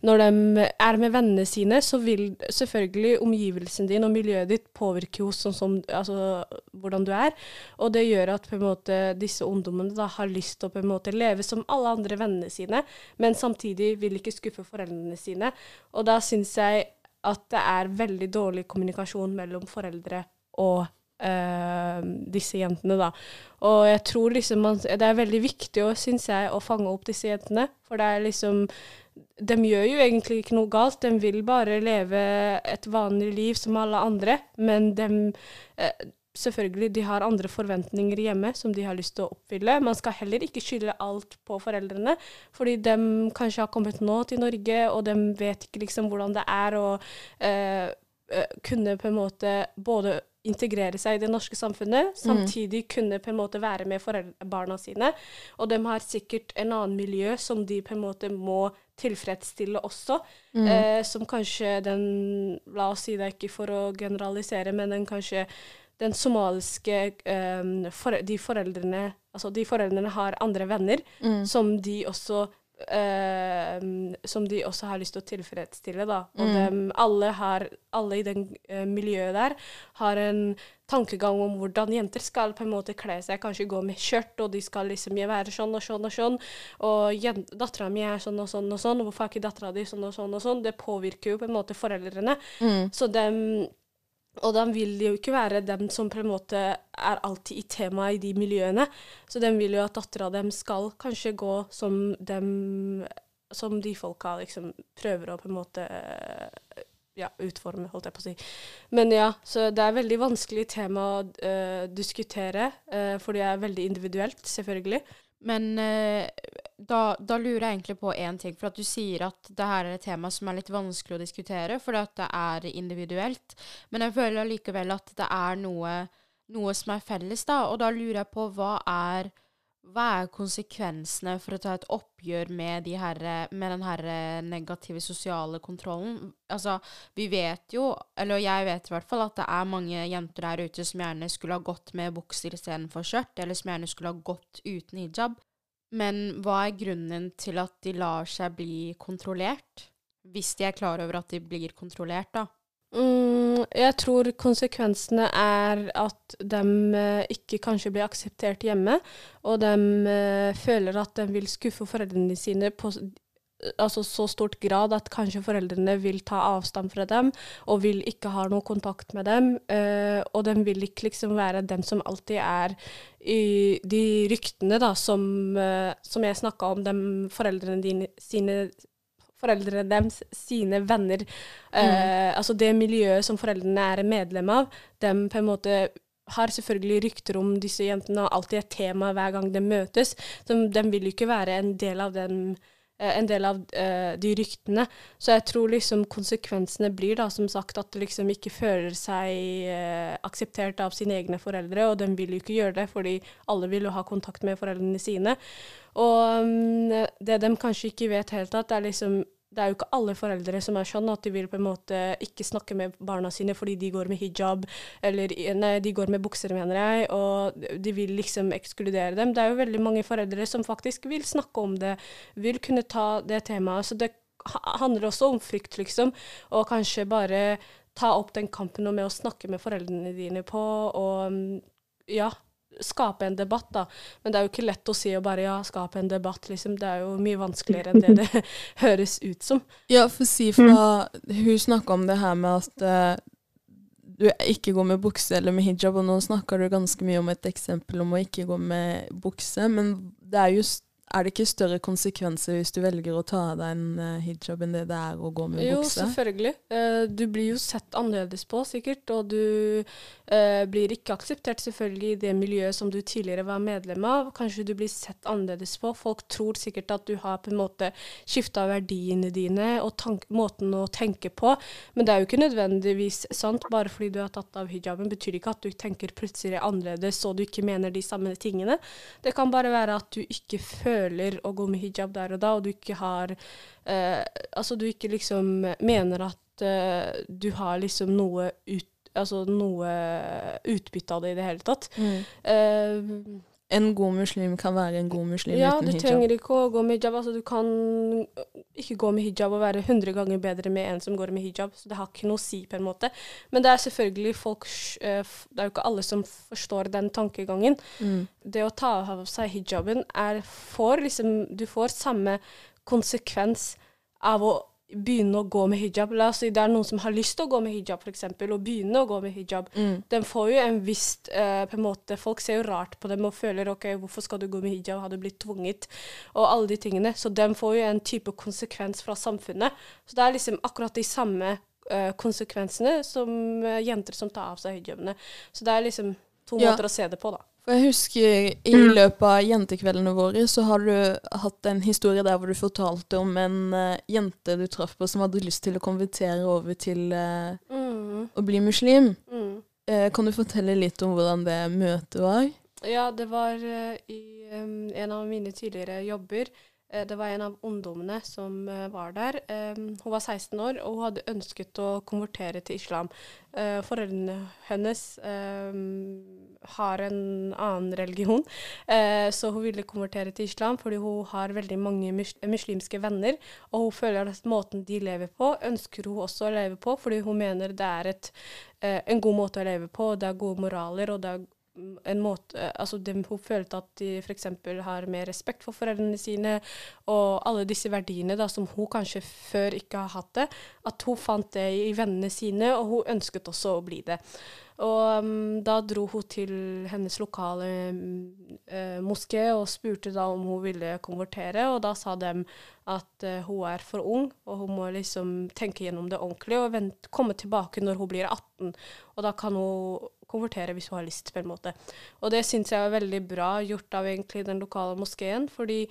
når de, er med vennene sine, så vil selvfølgelig omgivelsen din og miljøet ditt påvirke hos sånn som, altså, hvordan du er. Og det gjør at måte, disse ungdommene da, har lyst til å måte leve som alle andre vennene sine, men samtidig vil ikke skuffe foreldrene sine. Og da syns jeg at det er veldig dårlig kommunikasjon mellom foreldre og disse jentene, da. Og jeg tror liksom man, Det er veldig viktig, syns jeg, å fange opp disse jentene. For det er liksom De gjør jo egentlig ikke noe galt. De vil bare leve et vanlig liv som alle andre. Men de uh, Selvfølgelig, de har andre forventninger hjemme som de har lyst til å oppfylle. Man skal heller ikke skylde alt på foreldrene, fordi de kanskje har kommet nå til Norge, og de vet ikke liksom hvordan det er å uh, kunne på en måte både integrere seg i det norske samfunnet, mm. samtidig kunne på en måte være med barna sine. Og de har sikkert en annen miljø som de på en måte må tilfredsstille også. Mm. Eh, som kanskje den La oss si det ikke for å generalisere, men den kanskje den somaliske eh, for, De foreldrene Altså, de foreldrene har andre venner Mm. som de også eh, som de også har lyst til å tilfredsstille, da. Og Mm. dem, alle, har, alle i den eh, miljøet der har en tankegang om hvordan jenter skal på en måte kle seg, kanskje gå med skjørt, og de skal liksom være sånn og sånn og sånn. Og dattera mi er sånn og sånn og sånn, hvorfor er ikke dattera di sånn og sånn og sånn? Det påvirker jo på en måte foreldrene. Mm. Så dem og de vil jo ikke være dem som på en måte er alltid i temaet i de miljøene. Så de vil jo at dattera dem skal kanskje gå som dem Som de folka liksom prøver å på en måte eh, ja, utforme, holdt jeg på å si. Men ja, så det er veldig vanskelig tema å uh, diskutere, uh, for det er veldig individuelt, selvfølgelig. Men eh, da, da lurer jeg egentlig på én ting. For at du sier at det her er et tema som er litt vanskelig å diskutere, fordi at det er individuelt. Men jeg føler allikevel at det er noe, noe som er felles, da. Og da lurer jeg på hva er hva er konsekvensene for å ta et oppgjør med, de her, med den her negative sosiale kontrollen? Altså, vi vet jo, eller jeg vet i hvert fall, at det er mange jenter der ute som gjerne skulle ha gått med bukser istedenfor skjørt, eller som gjerne skulle ha gått uten hijab. Men hva er grunnen til at de lar seg bli kontrollert? Hvis de er klar over at de blir kontrollert, da. Mm, jeg tror konsekvensene er at de eh, ikke kanskje blir akseptert hjemme, og de eh, føler at de vil skuffe foreldrene sine på altså så stort grad at kanskje foreldrene vil ta avstand fra dem og vil ikke ha noe kontakt med dem. eh, og de vil ikke liksom være dem som alltid er i de ryktene da, som, eh, som jeg snakka om, dem foreldrene dine sine foreldrene deres sine venner. Eh, altså det miljøet som foreldrene er medlem av, dem på en måte har selvfølgelig rykter om disse jentene, og alltid et tema hver gang de møtes. Så de vil jo ikke være en del av den en del av eh, de ryktene. Så jeg tror liksom konsekvensene blir da, som sagt, at de liksom ikke føler seg eh, akseptert av sine egne foreldre, og de vil jo ikke gjøre det, fordi alle vil jo ha kontakt med foreldrene sine. Og mm, det de kanskje ikke vet helt at, det er liksom det er jo ikke alle foreldre som er sånn at de vil på en måte ikke snakke med barna sine fordi de går med hijab, eller nei, de går med bukser, mener jeg, og de vil liksom ekskludere dem. Det er jo veldig mange foreldre som faktisk vil snakke om det, vil kunne ta det temaet. Så det handler også om frykt, liksom, og kanskje bare ta opp den kampen med å snakke med foreldrene dine på, og mm, ja, skape en debatt, da. Men det er jo ikke lett å si å bare ja, skape en debatt, liksom. Det er jo mye vanskeligere enn det det høres ut som. Ja, for si fra Hun snakka om det her med at uh, du ikke går med bukse eller med hijab, og nå snakker du ganske mye om et eksempel om å ikke gå med bukse, men det er jo er det ikke større konsekvenser hvis du velger å ta av deg en eh, hijab enn det det er å gå med Jo, bukse? selvfølgelig. Eh, du blir jo sett annerledes på, sikkert, og du eh, blir ikke akseptert selvfølgelig i det miljøet som du tidligere var medlem av. Kanskje du blir sett annerledes på. Folk tror sikkert at du har på en måte skifta verdiene dine og måten å tenke på, men det er jo ikke nødvendigvis sant. Bare fordi du har tatt av hijaben, betyr det ikke at du tenker plutselig annerledes og du ikke mener de samme tingene. Det kan bare være at du ikke føler å gå med hijab der og da, og du ikke har eh, Altså du ikke liksom mener at eh, du har liksom noe ut Altså noe utbytte av det i det hele tatt. Mm. Eh, En god muslim kan være en god muslim ja, uten du trenger ikke å gå med hijab. Altså, du kan ikke gå med hijab og være 100 ganger bedre med en som går med hijab. Så det har ikke noe å si, på en måte. Men det er selvfølgelig folk eh, Det er jo ikke alle som forstår den tankegangen. Mm. Det å ta av seg hijaben er for liksom Du får samme konsekvens av å begynne å gå med hijab. La oss si det er noen som har lyst til å gå med hijab, f.eks., og begynne å gå med hijab. Mm. Den får jo en viss uh, på en måte, Folk ser jo rart på dem og føler OK, hvorfor skal du gå med hijab, har du blitt tvunget? Og alle de tingene. Så den får jo en type konsekvens fra samfunnet. Så det er liksom akkurat de samme uh, konsekvensene som uh, jenter som tar av seg hijabene. Så det er liksom to Ja. måter å se det på, da. For jeg husker i løpet av jentekveldene våre, så har du hatt en historie der hvor du fortalte om en uh, jente du traff på som hadde lyst til å konvertere over til uh, Mm, å bli muslim. mm. Uh, kan du fortelle litt om hvordan det møtet var? Ja, det var i um, en av mine tidligere jobber. Eh, det var en av ungdommene som eh, var der. Hun var 16 år, og hun hadde ønsket å konvertere til islam. Foreldrene hennes har en annen religion, så hun ville konvertere til islam fordi hun har veldig mange muslimske venner. Og hun føler at måten de lever på, ønsker hun også å leve på, fordi hun mener det er et, en god måte å leve på, det er gode moraler, og det er en måte Altså, de, hun følte at de f.eks. har mer respekt for foreldrene sine, og alle disse verdiene da, som hun kanskje før ikke har hatt det. At hun fant det i vennene sine, og hun ønsket også å bli det. Og um, da dro hun til hennes lokale uh, moské og spurte da om hun ville konvertere, og da sa de at uh, hun er for ung, og hun må liksom tenke gjennom det ordentlig og vent, komme tilbake når hun blir 18. Og da kan hun konvertere hvis hun har lyst, på en måte. Og det syns jeg er veldig bra gjort av egentlig den lokale moskeen, fordi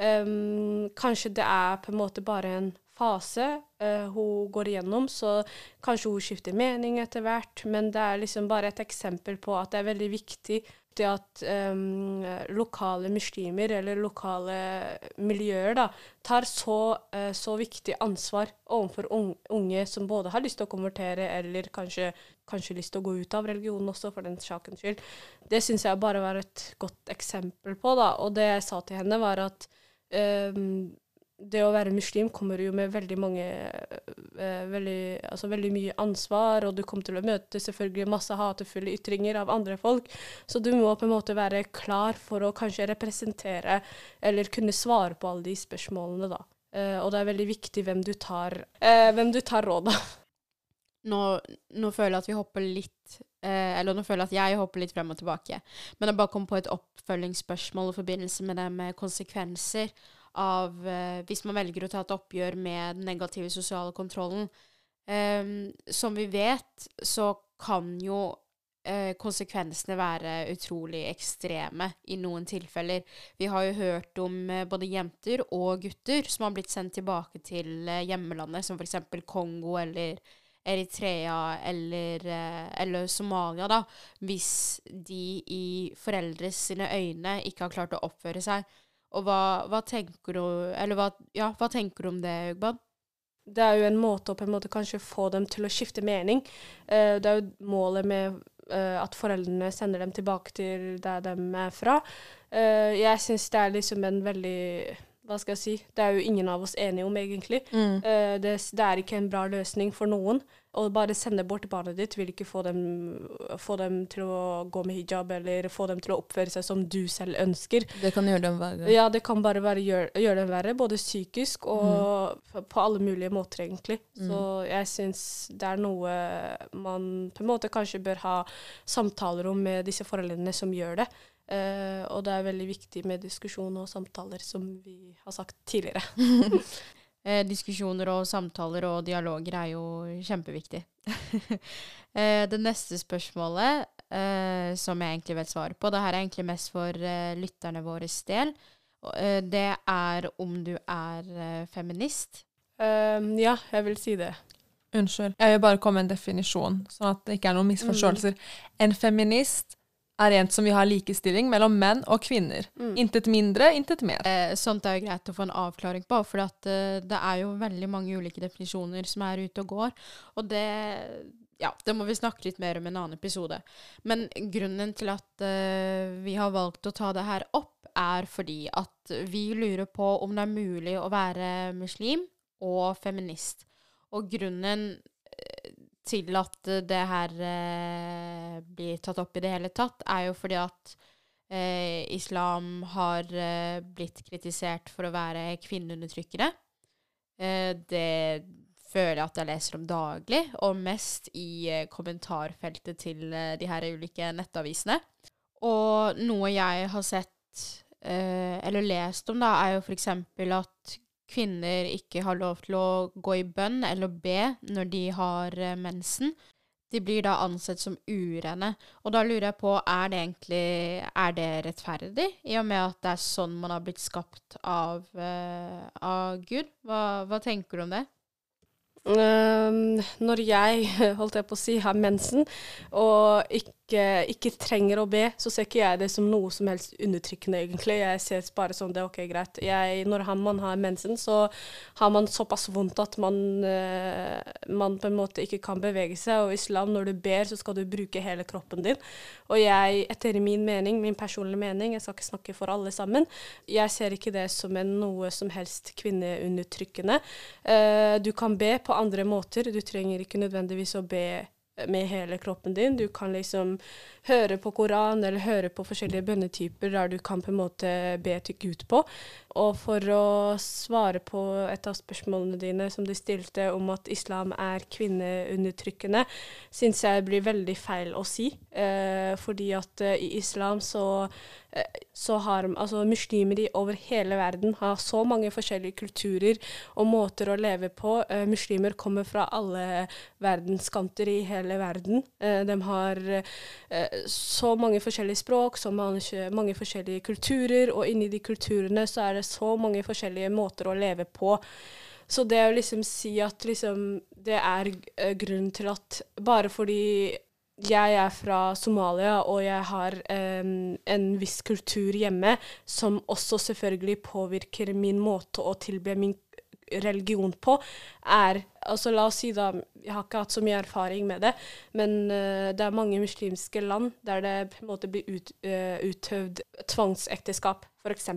um, kanskje det er på en måte bare en fase uh, hun går igjennom, så kanskje hun skifter mening etter hvert, men det er liksom bare et eksempel på at det er veldig viktig det at um, lokale muslimer eller lokale miljøer da, tar så, uh, så viktig ansvar overfor unge som både har lyst til å konvertere eller kanskje, kanskje lyst til å gå ut av religionen også, for den sakens skyld. Det syns jeg bare var et godt eksempel på. da, Og det jeg sa til henne, var at um, det å være muslim kommer jo med veldig mange eh, veldig, altså veldig mye ansvar, og du kommer til å møte selvfølgelig masse hatefulle ytringer av andre folk. Så du må på en måte være klar for å kanskje representere eller kunne svare på alle de spørsmålene, da. Eh, og det er veldig viktig hvem du tar, eh, hvem du tar råd av. Nå, nå, føler jeg at vi hopper litt eh, Eller nå føler jeg at jeg hopper litt frem og tilbake. Men jeg bare kom på et oppfølgingsspørsmål i forbindelse med det med konsekvenser av eh, Hvis man velger å ta et oppgjør med den negative sosiale kontrollen. Um, som vi vet, så kan jo uh, konsekvensene være utrolig ekstreme i noen tilfeller. Vi har jo hørt om uh, både jenter og gutter som har blitt sendt tilbake til hjemmelandet, som f.eks. Kongo eller Eritrea eller, eller, Somalia, da, hvis de i foreldres øyne ikke har klart å oppføre seg og hva, hva, tenker du Eller hva, ja, hva tenker du om det, Ugbad? Det er jo en måte å på en måte kanskje få dem til å skifte mening. Uh, det er jo målet med uh, at foreldrene sender dem tilbake til der de er fra. Uh, jeg syns det er liksom en veldig hva skal jeg si, det er jo ingen av oss enige om, egentlig. Mm. Uh, det, det, er ikke en bra løsning for noen. Å bare sende bort barnet ditt vil ikke få dem, få dem, til å gå med hijab, eller få dem til å oppføre seg som du selv ønsker. Det kan gjøre dem verre. Ja, det kan bare gjøre, gjør dem verre, både psykisk og mm. på alle mulige måter, egentlig. Mm. Så jeg syns det er noe man på en måte kanskje bør ha samtaler om med disse foreldrene som gjør det. Uh, og det er veldig viktig med diskusjon og samtaler, som vi har sagt tidligere. eh, diskusjoner og samtaler og dialoger er jo kjempeviktig. eh, det neste spørsmålet, eh, som jeg egentlig vet svaret på, det her er egentlig mest for eh, lytterne våre del, eh, det er om du er feminist. ja, jeg vil si det. Unnskyld. Jeg vil bare komme med en definisjon, sånn at det ikke er noen misforståelser. Mm. En feminist er en som vi har likestilling mellom menn og kvinner. Mm. Intet mindre, intet mer. Eh, sånt er jo greit å få en avklaring på, for at, uh, det er jo veldig mange ulike definisjoner som er ute og går. Og det ja, det må vi snakke litt mer om i en annen episode. Men grunnen til at uh, vi har valgt å ta det her opp, er fordi at vi lurer på om det er mulig å være muslim og feminist. Og grunnen til at det her eh, blir tatt opp i det hele tatt, er jo fordi at eh, islam har eh, blitt kritisert for å være kvinneundertrykkere. Eh, det føler jeg at jeg leser om daglig, og mest i eh, kommentarfeltet til eh, de her ulike nettavisene. Og noe jeg har sett eller lest om, da, er jo f.eks. at kvinner ikke har lov til å gå i bønn eller be når de har uh, mensen. De blir da ansett som urene. Og da lurer jeg på, er det egentlig er det rettferdig, i og med at det er sånn man har blitt skapt av, uh, av Gud? Hva, hva, tenker du om det? Um, når jeg, holdt jeg på å si, har mensen og ikke, ikke, trenger å be, så ser ikke jeg det som noe som helst undertrykkende, egentlig. Jeg ser bare sånn det er ok, greit. Jeg, når man har mensen, så har man såpass vondt at man, uh, man på en måte ikke kan bevege seg. Og islam, når du ber, så skal du bruke hele kroppen din. Og jeg, etter min mening, min personlige mening, jeg skal ikke snakke for alle sammen, jeg ser ikke det som en noe som helst kvinneundertrykkende. Uh, du kan be på andre måter. Du trenger ikke nødvendigvis å be med hele kroppen din. Du kan liksom høre på Koran eller høre på forskjellige bønnetyper der du kan på en måte be til Gud på. Og for å svare på et av spørsmålene dine som du stilte om at islam er kvinneundertrykkende, syns jeg blir veldig feil å si. Eh, fordi at eh, i islam så, eh, så har altså muslimer over hele verden har så mange forskjellige kulturer og måter å leve på. Eh, muslimer kommer fra alle verdenskanter i hele verden. Eh, de har eh, så mange forskjellige språk, så mange, mange, forskjellige kulturer, og inni de kulturene så er det så mange forskjellige måter å leve på. Så det å liksom si at liksom det er uh, grunnen til at bare fordi jeg er fra Somalia, og jeg har um, en viss kultur hjemme, som også selvfølgelig påvirker min måte å tilbe min religion på, er altså La oss si da, jeg har ikke hatt så mye erfaring med det, men uh, det er mange muslimske land der det på en måte blir ut, uh, utøvd tvangsekteskap, f.eks.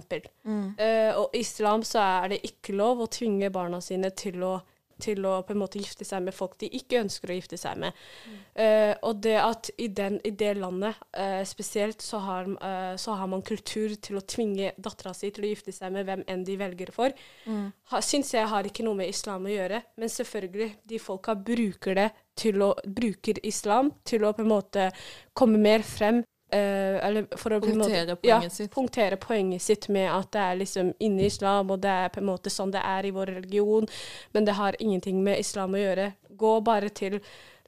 Mm. Uh, og i islam så er det ikke lov å tvinge barna sine til å til å på en måte gifte seg med folk de ikke ønsker å gifte seg med. Mm. Uh, og det at i, den, i det landet uh, spesielt så har, uh, så har, man kultur til å tvinge dattera si til å gifte seg med hvem enn de velger for, mm. syns jeg har ikke noe med islam å gjøre. Men selvfølgelig, de folka bruker det til å bruker islam til å på en måte komme mer frem eller for å punktere, poenget ja, punktere poenget sitt med at det er liksom inni islam, og det er på en måte sånn det er i vår religion, men det har ingenting med islam å gjøre. Gå bare til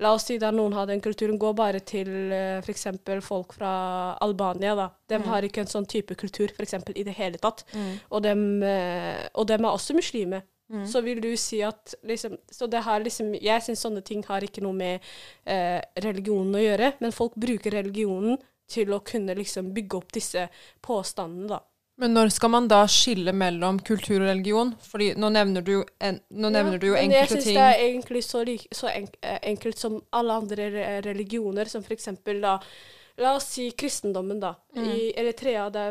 La oss si da noen har den kulturen, gå bare til uh, f.eks. folk fra Albania. da. De mm. har ikke en sånn type kultur for eksempel, i det hele tatt. Mm. Og, dem, uh, og dem er også muslimer. Mm. Så vil du si at liksom, Så det har liksom Jeg syns sånne ting har ikke noe med uh, religionen å gjøre, men folk bruker religionen til å kunne liksom bygge opp disse påstandene, da. Men når skal man da skille mellom kultur og religion? Fordi nå nevner du, en, nå ja, du jo enkelte ting. Jeg syns det er egentlig så, så enk, enkelt som alle andre religioner, som for eksempel da La oss si kristendommen, da. Mm. I Eritrea, det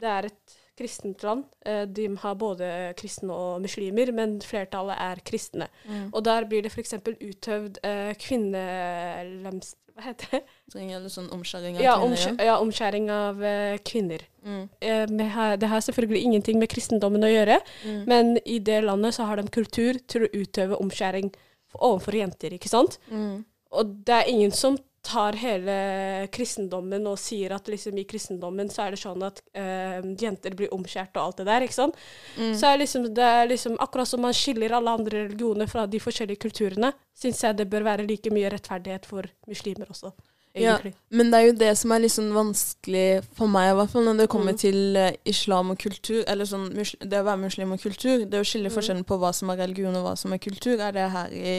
det er et kristent land. Eh, de har både kristne og muslimer, men flertallet er kristne. Mm. Og der blir det f.eks. utøvd eh, kvinnelemst hva heter det? Eller sånn omskjæring av ja, kvinner? Omskjæ ja, omskjæring av uh, kvinner. Mm. Eh, har, det har selvfølgelig ingenting med kristendommen å gjøre, mm. men i det landet så har de kultur til å utøve omskjæring overfor jenter, ikke sant? Mm. Og det er ingen som tar hele kristendommen og sier at liksom i kristendommen så er det sånn at uh, jenter blir omskjært og alt det der, ikke sant. Mm. Så er liksom, det er liksom akkurat som man skiller alle andre religioner fra de forskjellige kulturene, syns jeg det bør være like mye rettferdighet for muslimer også. Egentlig. Ja, men det er jo det som er litt sånn vanskelig for meg, i hvert fall når det kommer mm. til uh, islam og kultur. Eller sånn, det å være muslim og kultur. Det å skille mm. forskjellen på hva som er religion og hva som er kultur, er det her i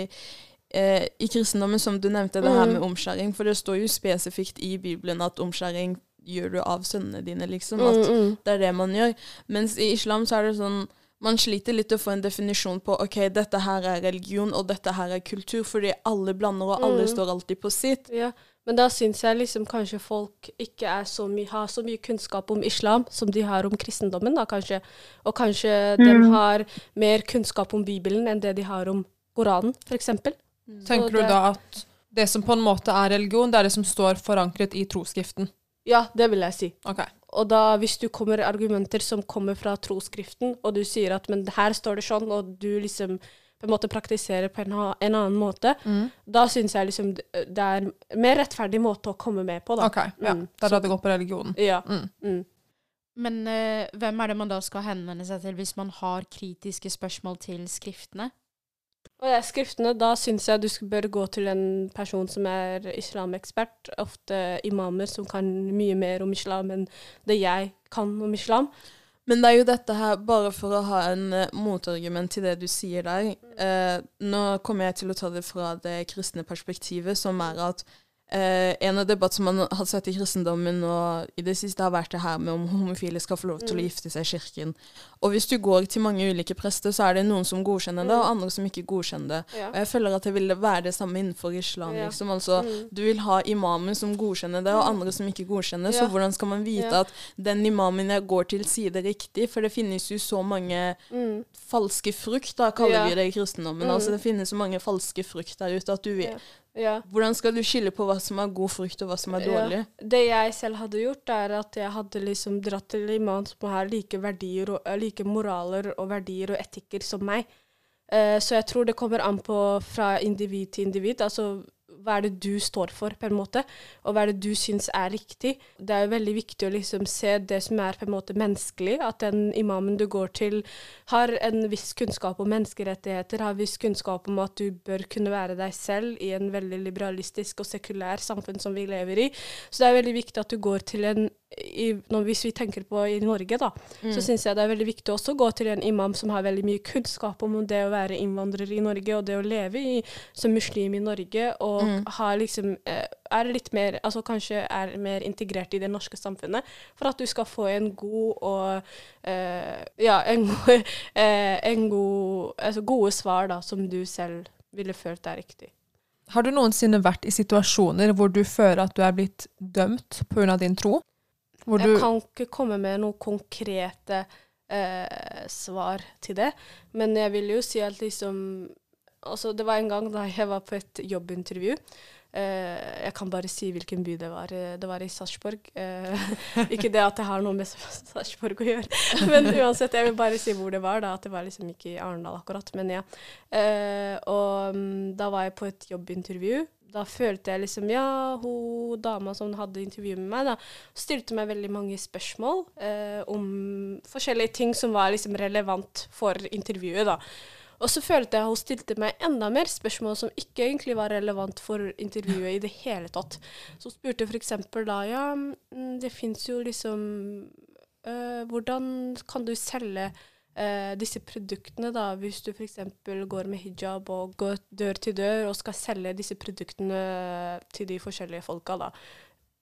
eh, i kristendommen, som du nevnte, det her med mm. omskjæring. For det står jo spesifikt i Bibelen at omskjæring gjør du av sønnene dine, liksom. At mm, mm. det er det man gjør. Mens i islam så er det sånn man sliter litt å få en definisjon på ok, dette her er religion, og dette her er kultur, fordi alle blander, og alle mm. står alltid på sitt. Ja, Men da syns jeg liksom kanskje folk ikke så har så mye kunnskap om islam som de har om kristendommen, da kanskje. Og kanskje mm. de har mer kunnskap om Bibelen enn det de har om Koranen, f.eks. Mm. Tenker du da at det som på en måte er religion, det er det som står forankret i troskriften? Ja, det vil jeg si. Okay. Og da, hvis du kommer argumenter som kommer fra troskriften, og du sier at men her står det sånn, og du liksom på en måte praktiserer på en, en annen måte, mm. da syns jeg liksom det er en mer rettferdig måte å komme med på, da. Ok, ja. Mm. Da det går på religionen. Ja. Mm. mm. Men uh, hvem er det man da skal henvende seg til hvis man har kritiske spørsmål til skriftene? Og ja, skriftene, da syns jeg du bør gå til en person som er islamekspert. Ofte imamer som kan mye mer om islam enn det jeg kan om islam. Men det er jo dette her, bare for å ha en uh, motargument til det du sier der eh, Nå kommer jeg til å ta det fra det kristne perspektivet, som er at Eh, en av debattene som man har sett i kristendommen og i det siste, har vært det her med om homofile skal få lov til å mm. gifte seg i kirken. Og hvis du går til mange ulike prester, så er det noen som godkjenner det, og mm. andre som ikke godkjenner det. Ja. Og jeg føler at det vil være det samme innenfor islam. Ja. liksom. Altså, mm. Du vil ha imamer som godkjenner det, og andre som ikke godkjenner. Ja. Så hvordan skal man vite at den imamen jeg går til, sier det riktig? For det finnes jo så mange mm. falske frukt, da kaller vi det i kristendommen. Altså, mm. det finnes så mange falske frukt der ute at du, ja. Hvordan skal du skille på hva som er god frukt, og hva som er dårlig? Ja. Det jeg selv hadde gjort, er at jeg hadde liksom dratt til mann som har like verdier og, eh, like moraler og verdier og etikker som meg. Uh, så jeg tror det kommer an på fra individ til individ. Altså hva er det du står for, på en måte, og hva er det du syns er riktig. Det er jo veldig viktig å liksom se det som er på en måte menneskelig, at den imamen du går til, har en viss kunnskap om menneskerettigheter, har viss kunnskap om at du bør kunne være deg selv i en veldig liberalistisk og sekulær samfunn som vi lever i. Så det er veldig viktig at du går til en i, hvis vi tenker på i Norge, da, mm. så syns jeg det er veldig viktig også å gå til en imam som har veldig mye kunnskap om det å være innvandrer i Norge, og det å leve i, som muslim i Norge, og mm. Har liksom eh, er litt mer Altså kanskje er mer integrert i det norske samfunnet, for at du skal få en god og uh, Ja, en, eh, en god Altså gode svar, da, som du selv ville følt er riktig. Har du noensinne vært i situasjoner hvor du føler at du er blitt dømt pga. din tro? jeg kan ikke komme med noen konkrete eh, svar til det, men jeg vil jo si at liksom Altså, det var en gang da jeg var på et jobbintervju. Eh, jeg kan bare si hvilken by det var. Det var i Sarpsborg. Eh, ikke det at det har noe med Sarpsborg å gjøre, men uansett, jeg vil bare si hvor det var. da, At det var liksom ikke i Arendal akkurat, men ja. Eh, og um, da var jeg på et jobbintervju da følte jeg liksom Ja, hun dama som hadde intervju med meg, da, stilte meg veldig mange spørsmål eh, om forskjellige ting som var liksom relevant for intervjuet, da. Og så følte jeg hun stilte meg enda mer spørsmål som ikke egentlig var relevant for intervjuet i det hele tatt. Så hun spurte f.eks. da ja, mm, det fins jo liksom øh, Hvordan kan du selge øh, disse produktene, da, hvis du f.eks. går med hijab og går dør til dør og skal selge disse produktene til de forskjellige folka, da.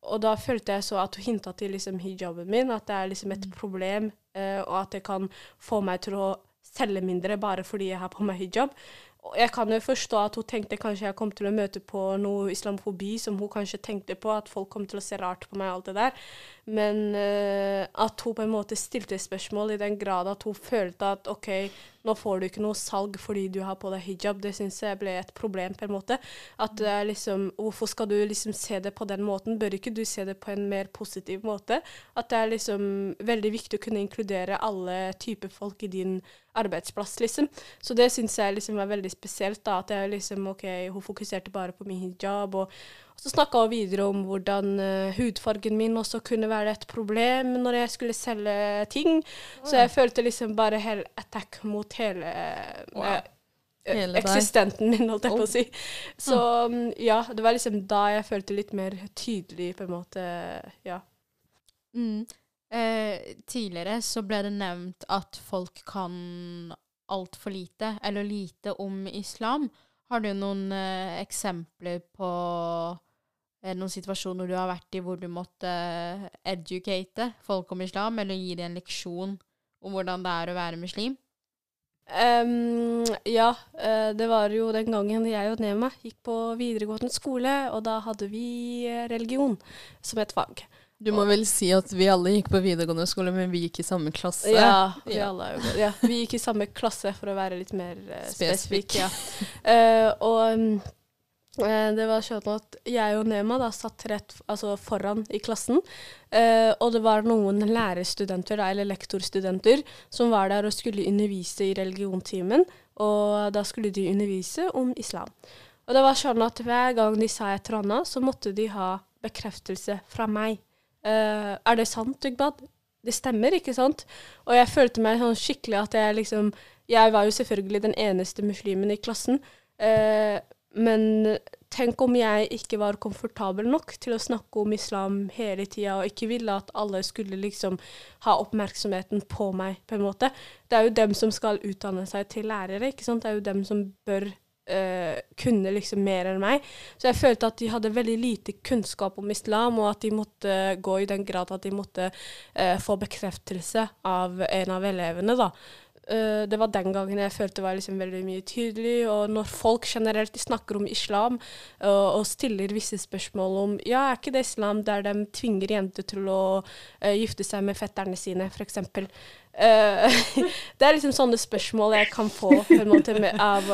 Og da følte jeg så at hun hinta til liksom hijaben min, at det er liksom et mm. problem, øh, og at det kan få meg til å selge mindre bare fordi jeg har på meg hijab. Jeg kan jo forstå at hun tenkte kanskje jeg kom til å møte på noe islamofobi som hun kanskje tenkte på, at folk kom til å se rart på meg og alt det der. Men uh, at hun på en måte stilte spørsmål i den grad at hun følte at OK, nå får du ikke noe salg fordi du har på deg hijab. Det syns jeg ble et problem, på en måte. At det er liksom Hvorfor skal du liksom se det på den måten? Bør ikke du se det på en mer positiv måte? At det er liksom veldig viktig å kunne inkludere alle typer folk i din arbeidsplass, liksom. Så det syns jeg liksom var veldig spesielt, da. At jeg liksom OK, hun fokuserte bare på min hijab. og så snakka hun videre om hvordan uh, hudfargen min også kunne være et problem når jeg skulle selge ting. Så jeg følte liksom bare hel attack mot hele wow. uh, eksistenten min, holdt jeg på å si. Så um, ja, det var liksom da jeg følte litt mer tydelig, på en måte. Ja. Mm. Eh, tidligere så ble det nevnt at folk kan altfor lite, eller lite, om islam. Har du noen eh, eksempler på eh, noen situasjoner du har vært i hvor du måtte eh, educate folk om islam, eller gi dem en leksjon om hvordan det er å være muslim? Um, ja, uh, det var jo den gangen jeg og Nema gikk på videregående skole, og da hadde vi eh, religion som et fag. Du må vel si at vi alle gikk på videregående skole, men vi gikk i samme klasse? Ja, vi, ja. Ja, vi gikk i samme klasse, for å være litt mer uh, spesifikk. Ja. Uh, og uh, det var sånn at jeg og Nema da satt rett altså foran i klassen. Og det var noen lærerstudenter, da, eller lektorstudenter, som var der og skulle undervise i religiontimen. Og da skulle de undervise om islam. Og det var sånn at hver gang de sa et eller annet, så måtte de ha bekreftelse fra meg. Uh, er det sant, Dugbad? Det stemmer, ikke sant? Og jeg følte meg sånn skikkelig at jeg liksom Jeg var jo selvfølgelig den eneste muslimen i klassen. Uh, men tenk om jeg ikke var komfortabel nok til å snakke om islam hele tida, og ikke ville at alle skulle liksom ha oppmerksomheten på meg, på en måte. Det er jo dem som skal utdanne seg til lærere, ikke sant. Det er jo dem som bør uh, kunne liksom mer enn meg. Så jeg følte at de hadde veldig lite kunnskap om islam, og at de måtte gå i den grad at de måtte uh, få bekreftelse av en av elevene, da. Uh, det var den gangen jeg følte det var liksom veldig mye tydelig. Og når folk generelt snakker om islam uh, og stiller visse spørsmål om ja, er ikke det islam der de tvinger jenter til å uh, gifte seg med fetterne sine, f.eks. det er liksom sånne spørsmål jeg kan få måte, med, av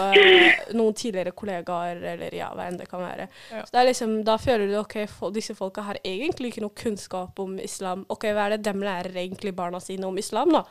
noen tidligere kollegaer, eller ja, hva enn det kan være. Ja. Så det er liksom, Da føler du ok, disse folka har egentlig ikke noe kunnskap om islam. Ok, Hva er det de lærer egentlig barna sine om islam, da?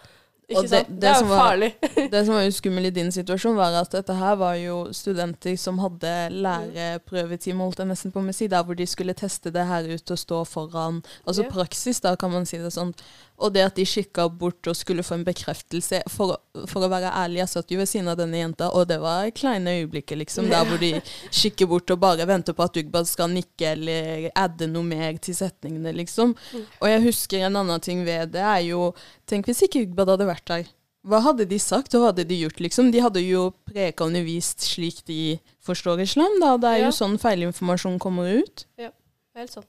Ikke det, sant? Det, det, er jo farlig. det som var jo skummelt i din situasjon, var at dette her var jo studenter som hadde læreprøvetime, holdt jeg nesten på med å si, der hvor de skulle teste det her ut og stå foran Altså ja. praksis, da, kan man si det sånn. Og det at de kikka bort og skulle få en bekreftelse For, for å være ærlig, jeg satt jo ved siden av denne jenta, og det var kleine øyeblikket, liksom. Der hvor de kikker bort og bare venter på at Ugbad skal nikke eller adde noe mer til setningene, liksom. Og jeg husker en annen ting ved det, er jo Tenk hvis ikke Ugbad hadde vært der. Hva hadde de sagt, og hva hadde de gjort, liksom? De hadde jo preka og undervist slik de forstår islam, da. Det er ja. jo sånn feilinformasjon kommer ut. Ja, helt sånn.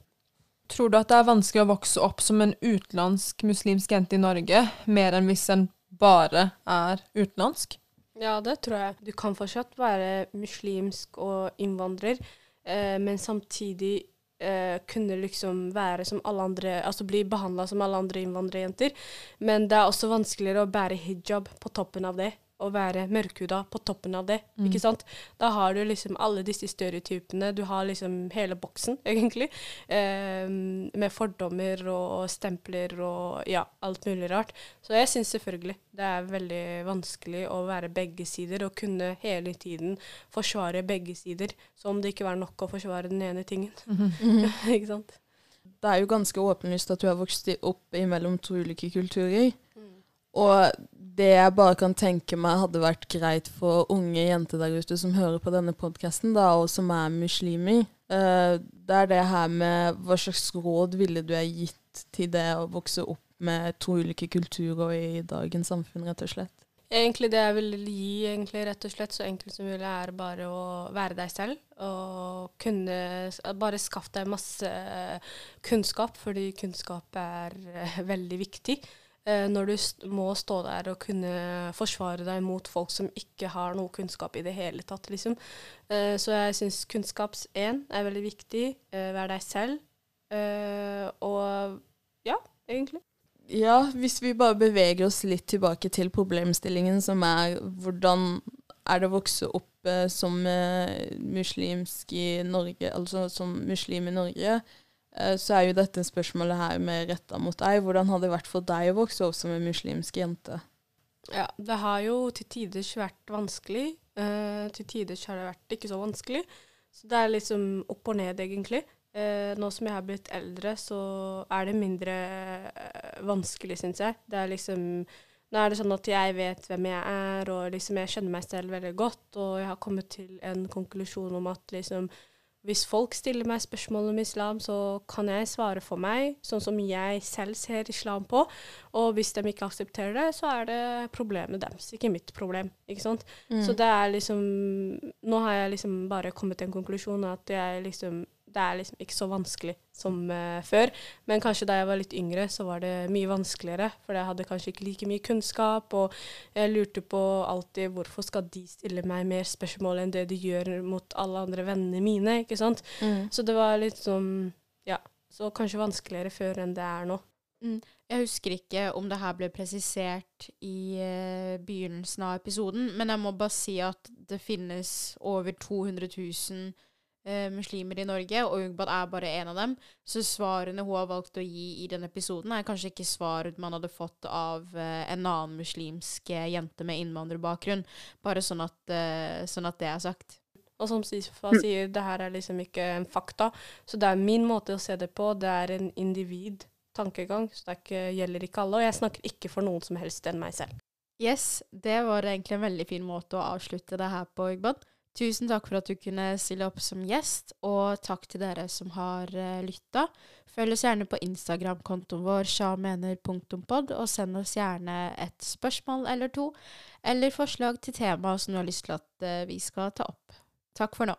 Tror du at det er vanskelig å vokse opp som en utenlandsk muslimsk jente i Norge, mer enn hvis en bare er utenlandsk? Ja, det tror jeg. Du kan fortsatt være muslimsk og innvandrer, eh, men samtidig eh, kunne liksom være som alle andre Altså bli behandla som alle andre innvandrerjenter. Men det er også vanskeligere å bære hijab på toppen av det å være mørkhuda på toppen av det. Mm. ikke sant? Da har du liksom alle disse stereotypene. Du har liksom hele boksen, egentlig. Eh, med fordommer og stempler og ja, alt mulig rart. Så jeg syns selvfølgelig det er veldig vanskelig å være begge sider og kunne hele tiden forsvare begge sider. Som om det ikke var nok å forsvare den ene tingen. Mm -hmm. ikke sant? Det er jo ganske åpenlyst at du har vokst opp imellom to ulike kulturer. Mm. Og det jeg bare kan tenke meg hadde vært greit for unge jenter der ute som hører på denne podkasten, og som er muslimer, uh, det er det her med hva slags råd ville du ha gitt til det å vokse opp med to ulike kulturer i dagens samfunn, rett og slett? Egentlig det jeg vil gi, egentlig, rett og slett, så enkelt som mulig, er bare å være deg selv. Og kunne Bare skaffe deg masse kunnskap, fordi kunnskap er uh, veldig viktig. Eh, når du må stå der og kunne forsvare deg mot folk som ikke har noe kunnskap i det hele tatt, liksom. Eh, så jeg syns kunnskaps én er veldig viktig. Eh, vær deg selv. og ja, egentlig. Ja, hvis vi bare beveger oss litt tilbake til problemstillingen som er hvordan er det å vokse opp som muslimsk i Norge, altså som muslim i Norge. Eh, så er jo dette spørsmålet her med retta mot deg. Hvordan har det vært for deg å vokse opp som en muslimsk jente? Ja, det har jo til tider vært vanskelig. Uh, til tider har det vært ikke så vanskelig. Så det er liksom opp og ned, egentlig. Uh, nå som jeg har blitt eldre, så er det mindre uh, vanskelig, syns jeg. Det er liksom Nå er det sånn at jeg vet hvem jeg er, og liksom jeg kjenner meg selv veldig godt. Og jeg har kommet til en konklusjon om at liksom hvis folk stiller meg spørsmål om islam, så kan jeg svare for meg, sånn som jeg selv ser islam på. Og hvis de ikke aksepterer det, så er det problemet deres, ikke mitt problem. ikke sant? Mm. Så det er liksom Nå har jeg liksom bare kommet til en konklusjon at jeg liksom det er liksom ikke så vanskelig som uh, før. Men kanskje da jeg var litt yngre, så var det mye vanskeligere. For jeg hadde kanskje ikke like mye kunnskap, og jeg lurte på alltid hvorfor skal de stille meg mer spørsmål enn det de gjør mot alle andre vennene mine, ikke sant. Mm. Så det var litt sånn Ja. Så kanskje vanskeligere før enn det er nå. Mm. Jeg husker ikke om det her ble presisert i uh, begynnelsen av episoden, men jeg må bare si at det finnes over 200 000 eh, muslimer i Norge, og Ugbad er bare en av dem. Så svarene hun har valgt å gi i denne episoden, er kanskje ikke svar man hadde fått av eh, en annen muslimsk eh, jente med innvandrerbakgrunn. Bare sånn at, eh, sånn at det er sagt. Og som Sifa sier, det her er liksom ikke en fakta. Så det er min måte å se det på. Det er en individ-tankegang, så det ikke, gjelder ikke alle. Og jeg snakker ikke for noen som helst enn meg selv. Yes, det var egentlig en veldig fin måte å avslutte det her på, Ugbad. Tusen takk for at du kunne stille opp som gjest, og takk til dere som har uh, lytta. Følg oss gjerne på Instagram-kontoen vår sjamener.pod, og send oss gjerne et spørsmål eller to, eller forslag til tema som du har lyst til at uh, vi skal ta opp. Takk for nå.